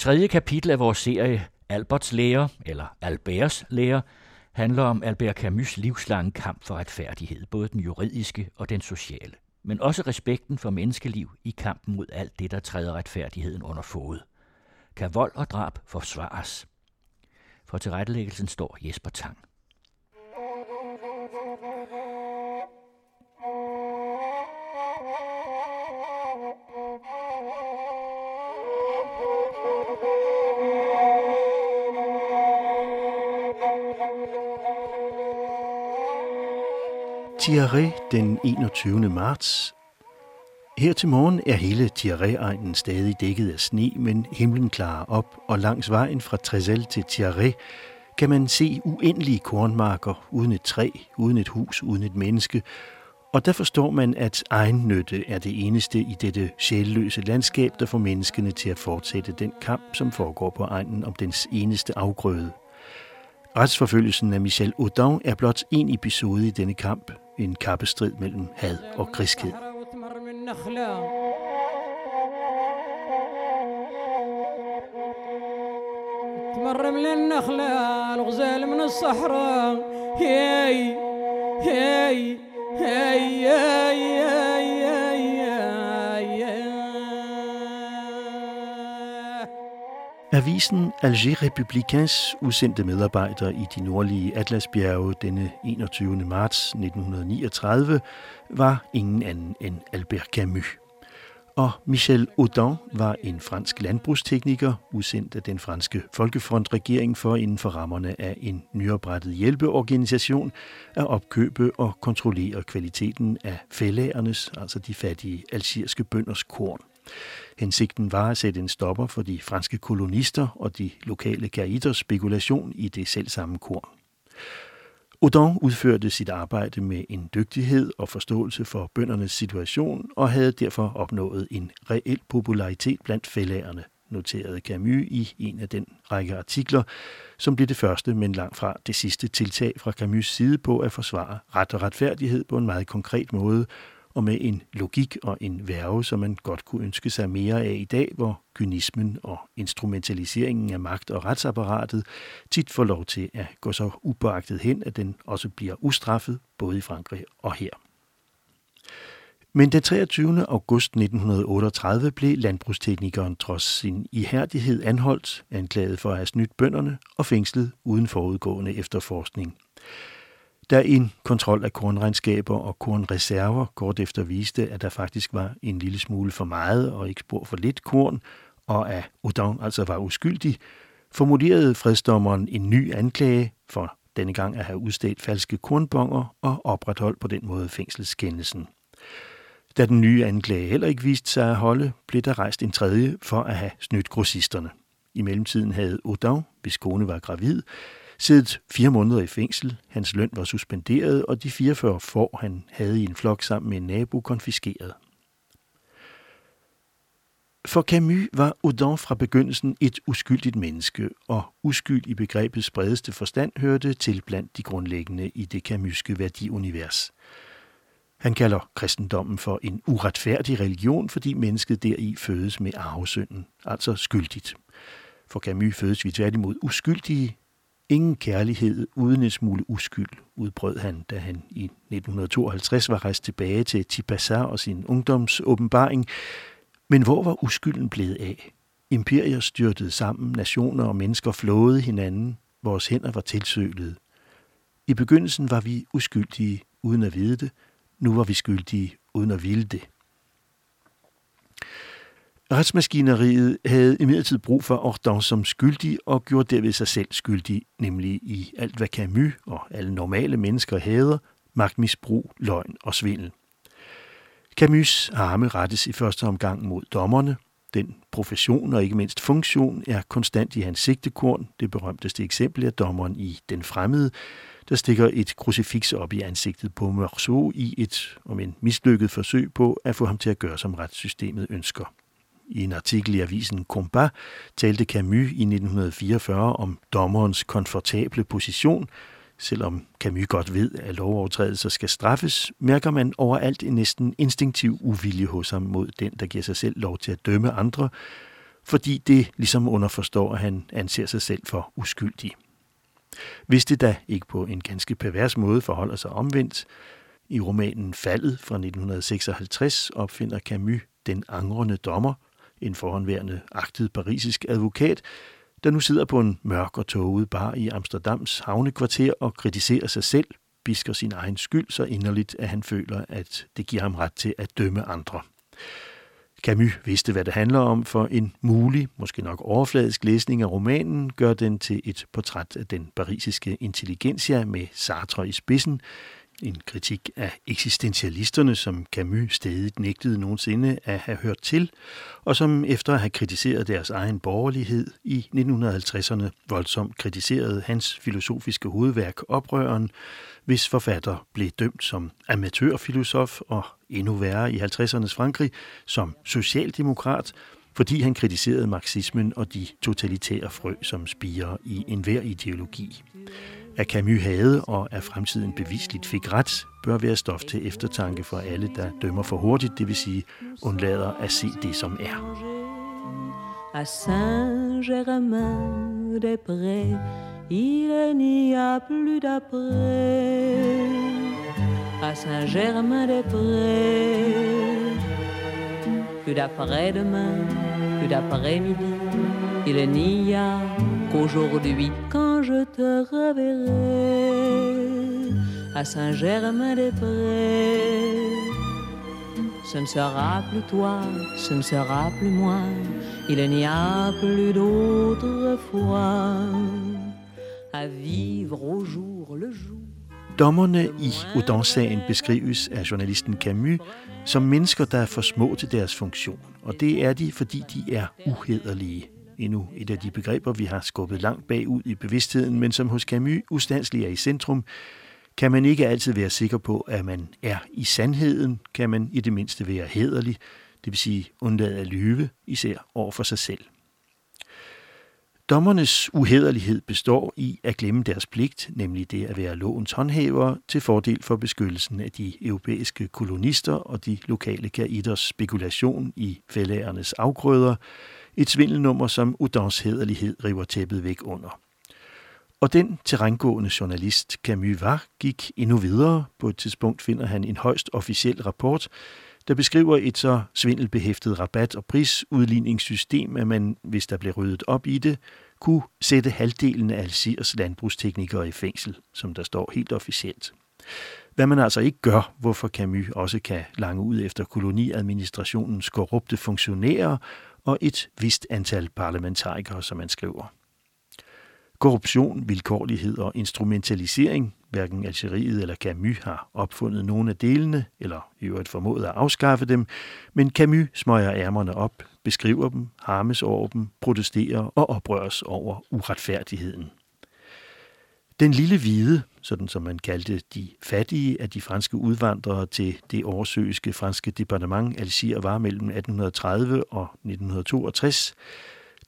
Tredje kapitel af vores serie Alberts lære, eller Alberts lære, handler om Albert Camus' livslange kamp for retfærdighed, både den juridiske og den sociale, men også respekten for menneskeliv i kampen mod alt det, der træder retfærdigheden under fod. Kan vold og drab forsvares? For tilrettelæggelsen står Jesper Tang. Tiare den 21. marts. Her til morgen er hele Tiare-egnen stadig dækket af sne, men himlen klarer op, og langs vejen fra Trezel til Tiare kan man se uendelige kornmarker uden et træ, uden et hus, uden et menneske, og der forstår man, at egennytte er det eneste i dette sjælløse landskab, der får menneskene til at fortsætte den kamp, som foregår på egnen om dens eneste afgrøde. Retsforfølgelsen af Michel Audin er blot en episode i denne kamp, en kappestrid mellem had og griskhed. تمر من النخلة الغزال من الصحراء هي Avisen Alger Republicains udsendte medarbejdere i de nordlige Atlasbjerge denne 21. marts 1939 var ingen anden end Albert Camus. Og Michel Audin var en fransk landbrugstekniker, udsendt af den franske Folkefrontregering for inden for rammerne af en nyoprettet hjælpeorganisation at opkøbe og kontrollere kvaliteten af fællægernes, altså de fattige algeriske bønders korn. Hensigten var at sætte en stopper for de franske kolonister og de lokale kaiders spekulation i det selvsamme korn. Odon udførte sit arbejde med en dygtighed og forståelse for bøndernes situation og havde derfor opnået en reel popularitet blandt fællærerne, noterede Camus i en af den række artikler, som blev det første, men langt fra det sidste tiltag fra Camus' side på at forsvare ret og retfærdighed på en meget konkret måde, og med en logik og en værve, som man godt kunne ønske sig mere af i dag, hvor kynismen og instrumentaliseringen af magt- og retsapparatet tit får lov til at gå så upåagtet hen, at den også bliver ustraffet, både i Frankrig og her. Men den 23. august 1938 blev landbrugsteknikeren trods sin ihærdighed anholdt, anklaget for at have snydt bønderne og fængslet uden forudgående efterforskning. Da en kontrol af kornregnskaber og kornreserver kort efter viste, at der faktisk var en lille smule for meget og ikke spor for lidt korn, og at Audin altså var uskyldig, formulerede fredsdommeren en ny anklage for denne gang at have udstedt falske kornbonger og opretholdt på den måde fængselskendelsen. Da den nye anklage heller ikke viste sig at holde, blev der rejst en tredje for at have snydt grossisterne. I mellemtiden havde Audin, hvis kone var gravid, siddet fire måneder i fængsel. Hans løn var suspenderet, og de 44 får, han havde i en flok sammen med en nabo, konfiskeret. For Camus var Audin fra begyndelsen et uskyldigt menneske, og uskyld i begrebets bredeste forstand hørte til blandt de grundlæggende i det Camuske værdiunivers. Han kalder kristendommen for en uretfærdig religion, fordi mennesket deri fødes med arvesynden, altså skyldigt. For Camus fødes vi tværtimod uskyldige, Ingen kærlighed uden en smule uskyld, udbrød han, da han i 1952 var rejst tilbage til Tipassar og sin ungdomsåbenbaring. Men hvor var uskylden blevet af? Imperier styrtede sammen, nationer og mennesker flåede hinanden, vores hænder var tilsølede. I begyndelsen var vi uskyldige uden at vide det, nu var vi skyldige uden at ville det. Retsmaskineriet havde imidlertid brug for Ordon som skyldig og gjorde derved sig selv skyldig, nemlig i alt hvad Camus og alle normale mennesker hader, magtmisbrug, løgn og svindel. Camus' arme rettes i første omgang mod dommerne. Den profession og ikke mindst funktion er konstant i hans sigtekorn. Det berømteste eksempel er dommeren i Den Fremmede, der stikker et krucifiks op i ansigtet på Meursault i et, om en mislykket forsøg på at få ham til at gøre, som retssystemet ønsker. I en artikel i avisen Combat talte Camus i 1944 om dommerens komfortable position. Selvom Camus godt ved, at lovovertrædelser skal straffes, mærker man overalt en næsten instinktiv uvilje hos ham mod den, der giver sig selv lov til at dømme andre, fordi det ligesom underforstår, at han anser sig selv for uskyldig. Hvis det da ikke på en ganske pervers måde forholder sig omvendt, i romanen Faldet fra 1956 opfinder Camus den angrende dommer, en forhåndværende agtet parisisk advokat, der nu sidder på en mørk og tåget bar i Amsterdams havnekvarter og kritiserer sig selv, bisker sin egen skyld så inderligt, at han føler, at det giver ham ret til at dømme andre. Camus vidste, hvad det handler om, for en mulig, måske nok overfladisk læsning af romanen gør den til et portræt af den parisiske intelligensia med Sartre i spidsen, en kritik af eksistentialisterne, som Camus stedigt nægtede nogensinde at have hørt til, og som efter at have kritiseret deres egen borgerlighed i 1950'erne voldsomt kritiserede hans filosofiske hovedværk Oprøren, hvis forfatter blev dømt som amatørfilosof og endnu værre i 50'ernes Frankrig som socialdemokrat, fordi han kritiserede marxismen og de totalitære frø, som spiger i enhver ideologi at Camus havde og at fremtiden bevisligt fik ret, bør være stof til eftertanke for alle, der dømmer for hurtigt, det vil sige undlader at se det, som er. À Saint-Germain-des-Prés, il n'y a plus d'après. À Saint-Germain-des-Prés, plus d'après-demain, plus d'après-midi, il n'y a qu'aujourd'hui, quand je te reverrai à Saint-Germain-des-Prés, ce ne sera plus toi, ce ne sera plus moi, il n'y a plus d'autre foi à vivre au jour le jour. Dommerne i Oudon-sagen beskrives af journalisten Camus som mennesker, der er for små til deres funktion. Og det er de, fordi de er uhederlige endnu et af de begreber, vi har skubbet langt bagud i bevidstheden, men som hos Camus ustandsligt er i centrum, kan man ikke altid være sikker på, at man er i sandheden, kan man i det mindste være hederlig, det vil sige undlade at lyve, især over for sig selv. Dommernes uhederlighed består i at glemme deres pligt, nemlig det at være lovens håndhæver til fordel for beskyttelsen af de europæiske kolonister og de lokale kaiders spekulation i fællærernes afgrøder, et svindelnummer, som Udons hederlighed river tæppet væk under. Og den terrængående journalist Camus var gik endnu videre. På et tidspunkt finder han en højst officiel rapport, der beskriver et så svindelbehæftet rabat- og prisudligningssystem, at man, hvis der blev ryddet op i det, kunne sætte halvdelen af Algiers landbrugsteknikere i fængsel, som der står helt officielt. Hvad man altså ikke gør, hvorfor Camus også kan lange ud efter koloniadministrationens korrupte funktionærer og et vist antal parlamentarikere, som man skriver. Korruption, vilkårlighed og instrumentalisering, hverken Algeriet eller Camus har opfundet nogle af delene, eller i øvrigt formået at afskaffe dem, men Camus smøger ærmerne op, beskriver dem, harmes over dem, protesterer og oprøres over uretfærdigheden. Den lille hvide, sådan som man kaldte de fattige af de franske udvandrere til det oversøiske franske departement Algier var mellem 1830 og 1962.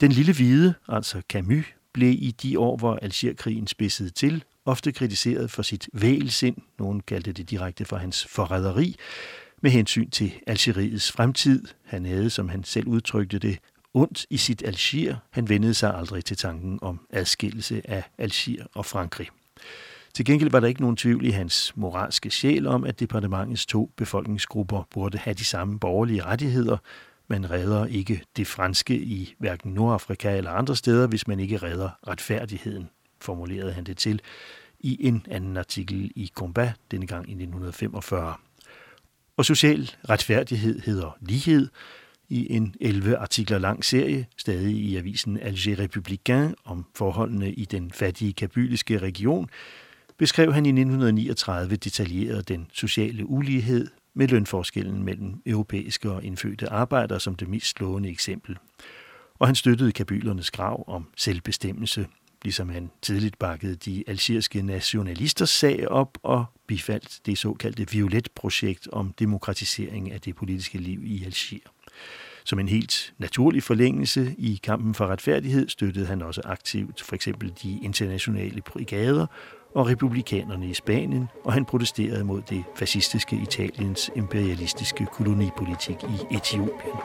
Den lille hvide, altså Camus, blev i de år, hvor Algerkrigen spidsede til, ofte kritiseret for sit vælsind, nogen kaldte det direkte for hans forræderi, med hensyn til Algeriets fremtid. Han havde, som han selv udtrykte det, ondt i sit Algier. Han vendede sig aldrig til tanken om adskillelse af Algier og Frankrig. Til gengæld var der ikke nogen tvivl i hans moralske sjæl om, at departementets to befolkningsgrupper burde have de samme borgerlige rettigheder. Man redder ikke det franske i hverken Nordafrika eller andre steder, hvis man ikke redder retfærdigheden, formulerede han det til i en anden artikel i Combat, denne gang i 1945. Og social retfærdighed hedder lighed, i en 11 artikler lang serie, stadig i avisen Alger Républicain, om forholdene i den fattige kabyliske region, beskrev han i 1939 detaljeret den sociale ulighed med lønforskellen mellem europæiske og indfødte arbejdere som det mest slående eksempel. Og han støttede kabylernes krav om selvbestemmelse, ligesom han tidligt bakkede de algeriske nationalisters sag op og bifaldt det såkaldte Violet-projekt om demokratisering af det politiske liv i Alger. Som en helt naturlig forlængelse i kampen for retfærdighed støttede han også aktivt for eksempel de internationale brigader og republikanerne i Spanien, og han protesterede mod det fascistiske Italiens imperialistiske kolonipolitik i Etiopien.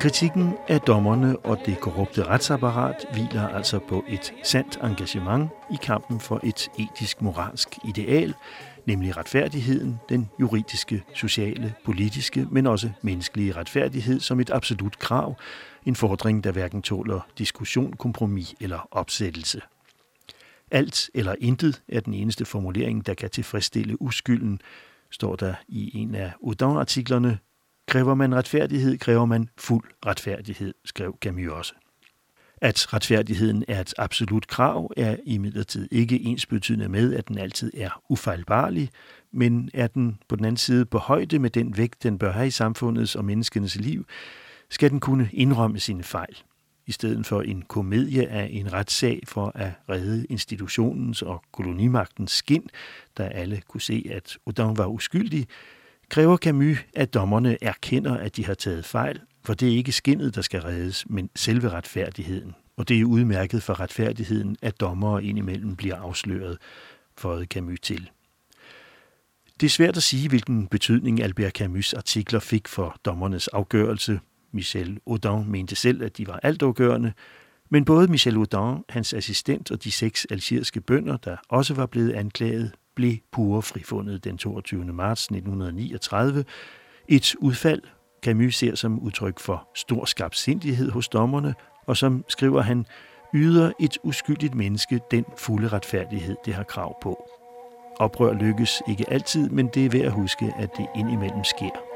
Kritikken af dommerne og det korrupte retsapparat hviler altså på et sandt engagement i kampen for et etisk-moralsk ideal, nemlig retfærdigheden, den juridiske, sociale, politiske, men også menneskelige retfærdighed som et absolut krav, en fordring, der hverken tåler diskussion, kompromis eller opsættelse. Alt eller intet er den eneste formulering, der kan tilfredsstille uskylden, står der i en af Udon-artiklerne, Kræver man retfærdighed, kræver man fuld retfærdighed, skrev Camus også. At retfærdigheden er et absolut krav, er imidlertid ikke ensbetydende med, at den altid er ufejlbarlig, men er den på den anden side på højde med den vægt, den bør have i samfundets og menneskenes liv, skal den kunne indrømme sine fejl. I stedet for en komedie af en retssag for at redde institutionens og kolonimagtens skin, da alle kunne se, at Odon var uskyldig, kræver Camus, at dommerne erkender, at de har taget fejl, for det er ikke skinnet, der skal reddes, men selve retfærdigheden. Og det er udmærket for retfærdigheden, at dommere indimellem bliver afsløret, føjede Camus til. Det er svært at sige, hvilken betydning Albert Camus' artikler fik for dommernes afgørelse. Michel Audin mente selv, at de var altafgørende, men både Michel Audin, hans assistent og de seks algeriske bønder, der også var blevet anklaget, blev pure frifundet den 22. marts 1939. Et udfald, Camus ser som udtryk for stor skabsindighed hos dommerne, og som skriver han, yder et uskyldigt menneske den fulde retfærdighed, det har krav på. Oprør lykkes ikke altid, men det er værd at huske, at det indimellem sker.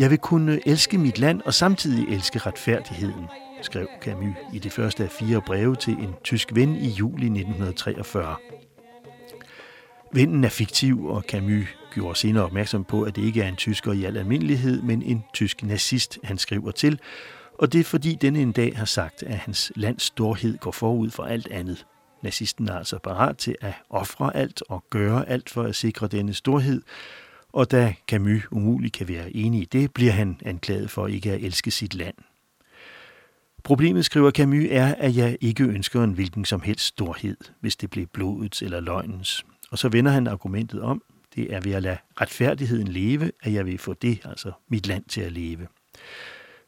Jeg vil kunne elske mit land og samtidig elske retfærdigheden, skrev Camus i det første af fire breve til en tysk ven i juli 1943. Vennen er fiktiv, og Camus gjorde senere opmærksom på, at det ikke er en tysker i al almindelighed, men en tysk nazist, han skriver til, og det er fordi denne en dag har sagt, at hans lands storhed går forud for alt andet. Nazisten er altså parat til at ofre alt og gøre alt for at sikre denne storhed, og da Camus umuligt kan være enig i det, bliver han anklaget for ikke at elske sit land. Problemet, skriver Camus, er, at jeg ikke ønsker en hvilken som helst storhed, hvis det blev blodets eller løgnens. Og så vender han argumentet om, det er ved at lade retfærdigheden leve, at jeg vil få det, altså mit land, til at leve.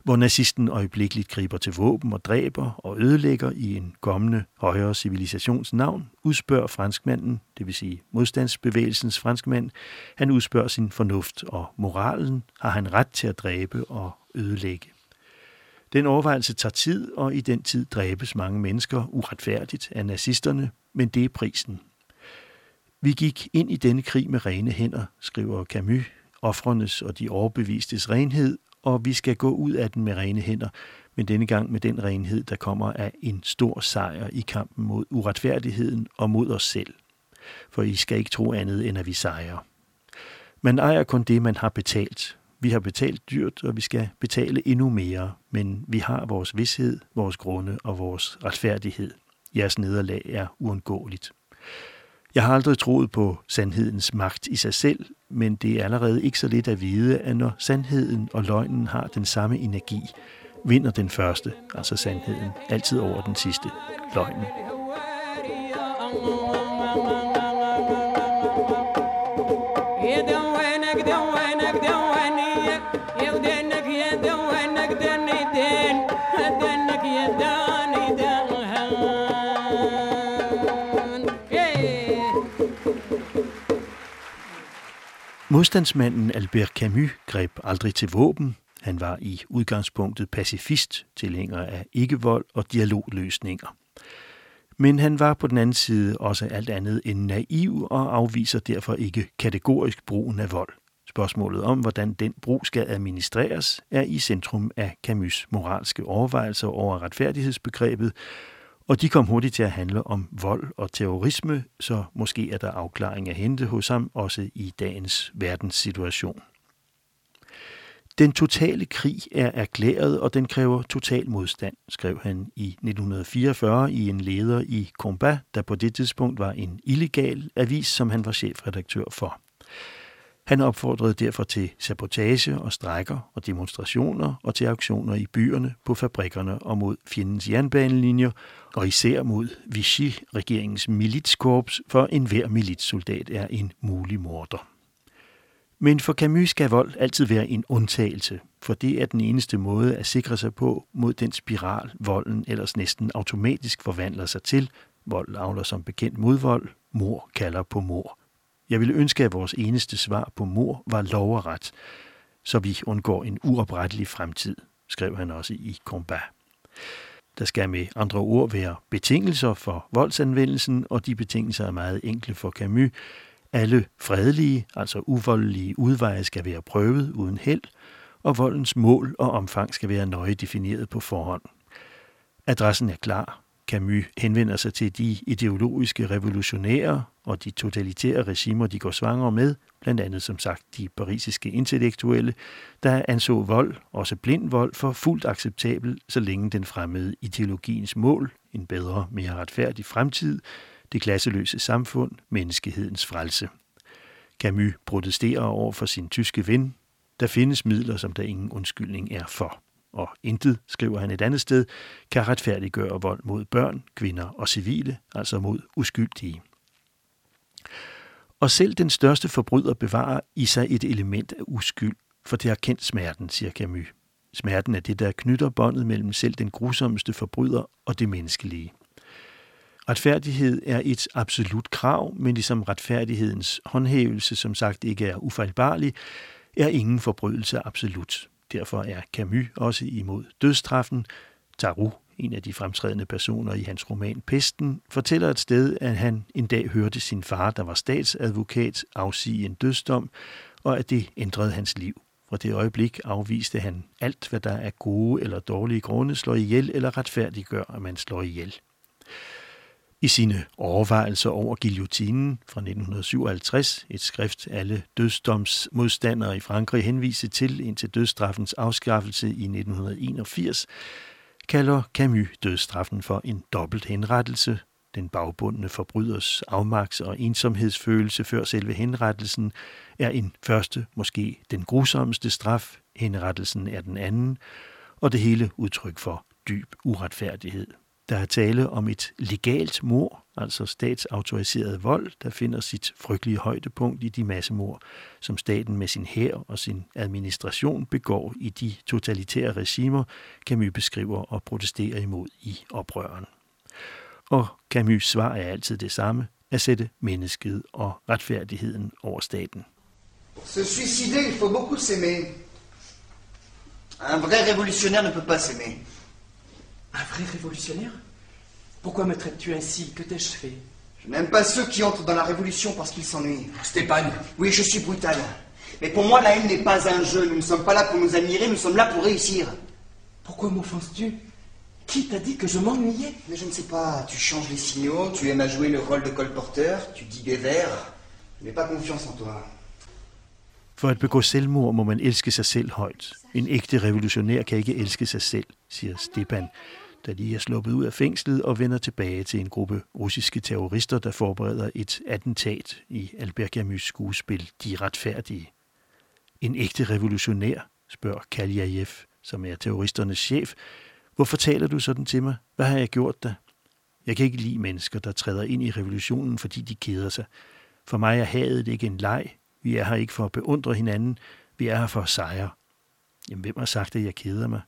Hvor nazisten øjeblikkeligt griber til våben og dræber og ødelægger i en kommende højere civilisations navn, udspørger franskmanden, det vil sige modstandsbevægelsens franskmand, han udspørger sin fornuft og moralen, har han ret til at dræbe og ødelægge. Den overvejelse tager tid, og i den tid dræbes mange mennesker uretfærdigt af nazisterne, men det er prisen, vi gik ind i denne krig med rene hænder, skriver Camus, offrenes og de overbevistes renhed, og vi skal gå ud af den med rene hænder, men denne gang med den renhed, der kommer af en stor sejr i kampen mod uretfærdigheden og mod os selv. For I skal ikke tro andet, end at vi sejrer. Man ejer kun det, man har betalt. Vi har betalt dyrt, og vi skal betale endnu mere, men vi har vores vidshed, vores grunde og vores retfærdighed. Jeres nederlag er uundgåeligt. Jeg har aldrig troet på sandhedens magt i sig selv, men det er allerede ikke så lidt at vide, at når sandheden og løgnen har den samme energi, vinder den første, altså sandheden, altid over den sidste, løgnen. Modstandsmanden Albert Camus greb aldrig til våben. Han var i udgangspunktet pacifist, tilhænger af ikke-vold og dialogløsninger. Men han var på den anden side også alt andet end naiv og afviser derfor ikke kategorisk brugen af vold. Spørgsmålet om, hvordan den brug skal administreres, er i centrum af Camus' moralske overvejelser over retfærdighedsbegrebet, og de kom hurtigt til at handle om vold og terrorisme, så måske er der afklaring at hente hos ham også i dagens verdenssituation. Den totale krig er erklæret, og den kræver total modstand, skrev han i 1944 i en leder i Combat, der på det tidspunkt var en illegal avis, som han var chefredaktør for. Han opfordrede derfor til sabotage og strækker og demonstrationer og til aktioner i byerne, på fabrikkerne og mod fjendens jernbanelinjer, og især mod Vichy, regeringens militskorps, for enhver militssoldat er en mulig morder. Men for Camus skal vold altid være en undtagelse, for det er den eneste måde at sikre sig på mod den spiral, volden ellers næsten automatisk forvandler sig til. Vold avler som bekendt modvold, mor kalder på mor. Jeg ville ønske, at vores eneste svar på mor var lov og ret, så vi undgår en uoprettelig fremtid, skrev han også i Combat. Der skal med andre ord være betingelser for voldsanvendelsen, og de betingelser er meget enkle for Camus. Alle fredelige, altså uvoldelige udveje skal være prøvet uden held, og voldens mål og omfang skal være nøje defineret på forhånd. Adressen er klar. Camus henvender sig til de ideologiske revolutionære og de totalitære regimer, de går svangre med, blandt andet som sagt de parisiske intellektuelle, der anså vold, også blind vold, for fuldt acceptabel, så længe den fremmede ideologiens mål, en bedre, mere retfærdig fremtid, det klasseløse samfund, menneskehedens frelse. Camus protesterer over for sin tyske ven. Der findes midler, som der ingen undskyldning er for og intet, skriver han et andet sted, kan retfærdiggøre vold mod børn, kvinder og civile, altså mod uskyldige. Og selv den største forbryder bevarer i sig et element af uskyld, for det har kendt smerten, siger Camus. Smerten er det, der knytter båndet mellem selv den grusommeste forbryder og det menneskelige. Retfærdighed er et absolut krav, men ligesom retfærdighedens håndhævelse som sagt ikke er ufejlbarlig, er ingen forbrydelse absolut. Derfor er Camus også imod dødstraffen. Taru, en af de fremtrædende personer i hans roman Pesten, fortæller et sted, at han en dag hørte sin far, der var statsadvokat, afsige en dødsdom, og at det ændrede hans liv. Fra det øjeblik afviste han alt, hvad der er gode eller dårlige grunde slår ihjel eller retfærdiggør, at man slår ihjel. I sine overvejelser over guillotinen fra 1957, et skrift alle dødsdomsmodstandere i Frankrig henviste til indtil dødsstraffens afskaffelse i 1981, kalder Camus dødsstraffen for en dobbelt henrettelse. Den bagbundne forbryders afmaks- og ensomhedsfølelse før selve henrettelsen er en første, måske den grusomste straf. Henrettelsen er den anden, og det hele udtryk for dyb uretfærdighed. Der er tale om et legalt mor, altså statsautoriseret vold, der finder sit frygtelige højdepunkt i de massemord, som staten med sin hær og sin administration begår i de totalitære regimer, Camus beskriver og protesterer imod i oprøren. Og Camus' svar er altid det samme, at sætte mennesket og retfærdigheden over staten. Se suicider, il faut beaucoup s'aimer. Un vrai révolutionnaire ne peut pas s'aimer. Un vrai révolutionnaire? Pourquoi me traites-tu ainsi? Que t'ai-je fait? Je n'aime pas ceux qui entrent dans la révolution parce qu'ils s'ennuient. Stéphane Oui, je suis brutal. Mais pour moi, la haine n'est pas un jeu. Nous ne sommes pas là pour nous admirer, nous sommes là pour réussir. Pourquoi m'offenses-tu? Qui t'a dit que je m'ennuyais? Mais je ne sais pas. Tu changes les signaux, tu aimes à jouer le rôle de colporteur, tu dis des vers. Je n'ai pas confiance en toi. For at begå selvmord må man elske sig selv højt. En ægte revolutionær kan ikke elske sig selv, siger Stepan, der lige er sluppet ud af fængslet og vender tilbage til en gruppe russiske terrorister, der forbereder et attentat i Albert Camus' skuespil De Retfærdige. En ægte revolutionær, spørger Kaljajev, som er terroristernes chef. Hvorfor taler du sådan til mig? Hvad har jeg gjort dig? Jeg kan ikke lide mennesker, der træder ind i revolutionen, fordi de keder sig. For mig er hadet ikke en leg. Vi er her ikke for at beundre hinanden. Vi er her for at sejre. Jamen, hvem har sagt, at jeg keder mig?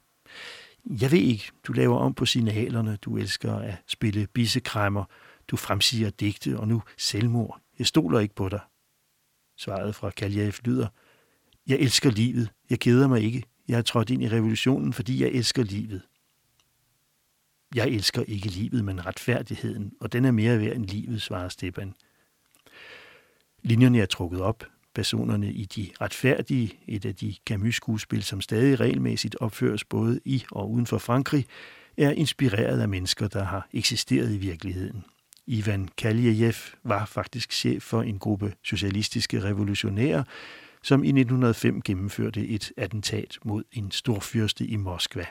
Jeg ved ikke, du laver om på signalerne, du elsker at spille bissekræmmer, du fremsiger digte og nu selvmord. Jeg stoler ikke på dig. Svaret fra Kaljev lyder, jeg elsker livet, jeg keder mig ikke. Jeg er trådt ind i revolutionen, fordi jeg elsker livet. Jeg elsker ikke livet, men retfærdigheden, og den er mere værd end livet, svarer Stepan. Linjerne er trukket op. Personerne i De Retfærdige, et af de Camus-skuespil, som stadig regelmæssigt opføres både i og uden for Frankrig, er inspireret af mennesker, der har eksisteret i virkeligheden. Ivan Kaljejev var faktisk chef for en gruppe socialistiske revolutionære, som i 1905 gennemførte et attentat mod en storfyrste i Moskva.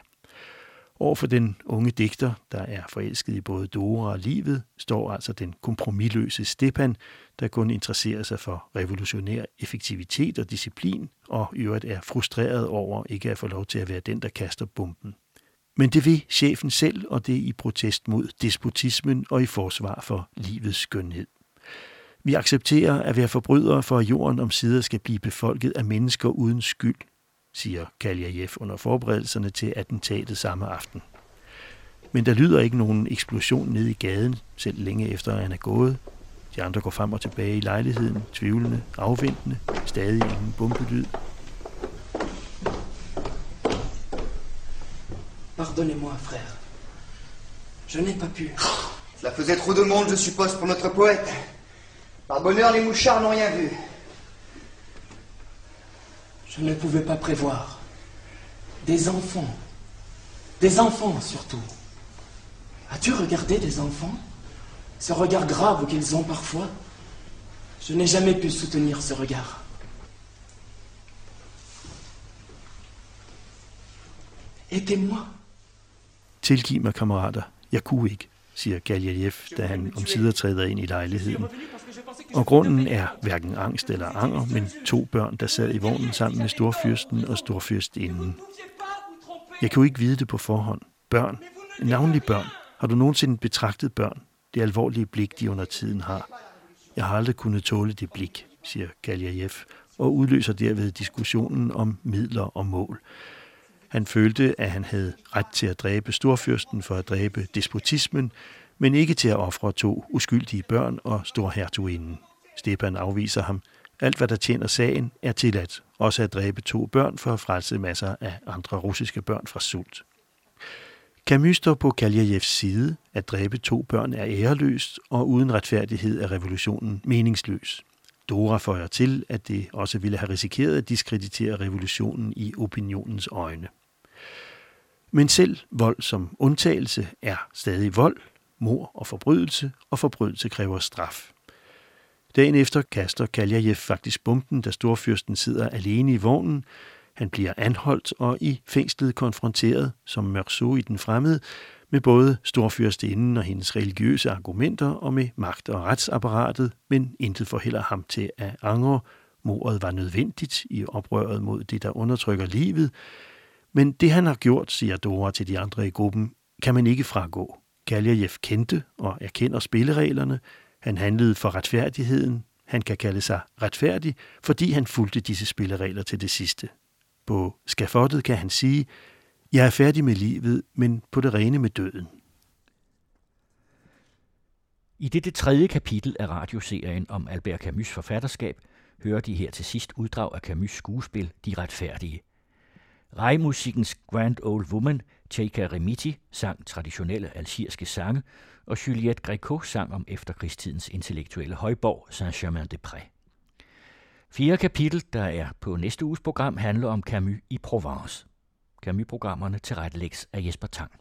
Over for den unge digter, der er forelsket i både Dora og livet, står altså den kompromilløse Stepan, der kun interesserer sig for revolutionær effektivitet og disciplin, og i øvrigt er frustreret over ikke at få lov til at være den, der kaster bomben. Men det vil chefen selv, og det i protest mod despotismen og i forsvar for livets skønhed. Vi accepterer at være forbrydere for, at jorden om sider skal blive befolket af mennesker uden skyld, siger Kaljajev under forberedelserne til attentatet samme aften. Men der lyder ikke nogen eksplosion ned i gaden, selv længe efter at han er gået. De andre går frem og tilbage i lejligheden, tvivlende, afventende, stadig ingen bombelyd. Pardonnez-moi, frère. Je n'ai pas pu. Cela faisait trop de monde, je suppose, pour notre poète. Par bonheur, les mouchards n'ont rien vu. Je ne pouvais pas prévoir. Des enfants. Des enfants surtout. As-tu regardé des enfants? Ce regard grave qu'ils ont parfois? Je n'ai jamais pu soutenir ce regard. Aidez-moi. Tilgiv mig, kammerater. Jeg kunne ikke, siger Galjajev, da han om sider træder ind i lejligheden. Og grunden er hverken angst eller anger, men to børn, der sad i vognen sammen med storfyrsten og storfyrstinden. Jeg kan jo ikke vide det på forhånd. Børn, navnlig børn. Har du nogensinde betragtet børn? Det alvorlige blik, de under tiden har. Jeg har aldrig kunnet tåle det blik, siger Galjajev, og udløser derved diskussionen om midler og mål. Han følte, at han havde ret til at dræbe storfyrsten for at dræbe despotismen, men ikke til at ofre to uskyldige børn og storhertuginden. Stepan afviser ham. Alt, hvad der tjener sagen, er tilladt. Også at dræbe to børn for at frelse masser af andre russiske børn fra sult. Camus står på Kaljajevs side. At dræbe to børn er æreløst, og uden retfærdighed er revolutionen meningsløs. Dora føjer til, at det også ville have risikeret at diskreditere revolutionen i opinionens øjne. Men selv vold som undtagelse er stadig vold, mor og forbrydelse, og forbrydelse kræver straf. Dagen efter kaster Kaljajev faktisk bomben, da storfyrsten sidder alene i vognen. Han bliver anholdt og i fængslet konfronteret, som Mørso i den fremmede, med både storfyrstinden og hendes religiøse argumenter og med magt- og retsapparatet, men intet forhælder ham til at angre. Mordet var nødvendigt i oprøret mod det, der undertrykker livet, men det han har gjort, siger Dora til de andre i gruppen, kan man ikke fragå. Kaljajev kendte og erkender spillereglerne. Han handlede for retfærdigheden. Han kan kalde sig retfærdig, fordi han fulgte disse spilleregler til det sidste. På skafottet kan han sige, jeg er færdig med livet, men på det rene med døden. I dette tredje kapitel af radioserien om Albert Camus' forfatterskab hører de her til sidst uddrag af Camus' skuespil De Retfærdige – Rejmusikkens Grand Old Woman, Cheika Remiti, sang traditionelle algeriske sange, og Juliette Gréco sang om efterkrigstidens intellektuelle højborg Saint-Germain-des-Prés. Fjerde kapitel, der er på næste uges program, handler om Camus i Provence. Camus-programmerne tilrettelægges af Jesper Tang.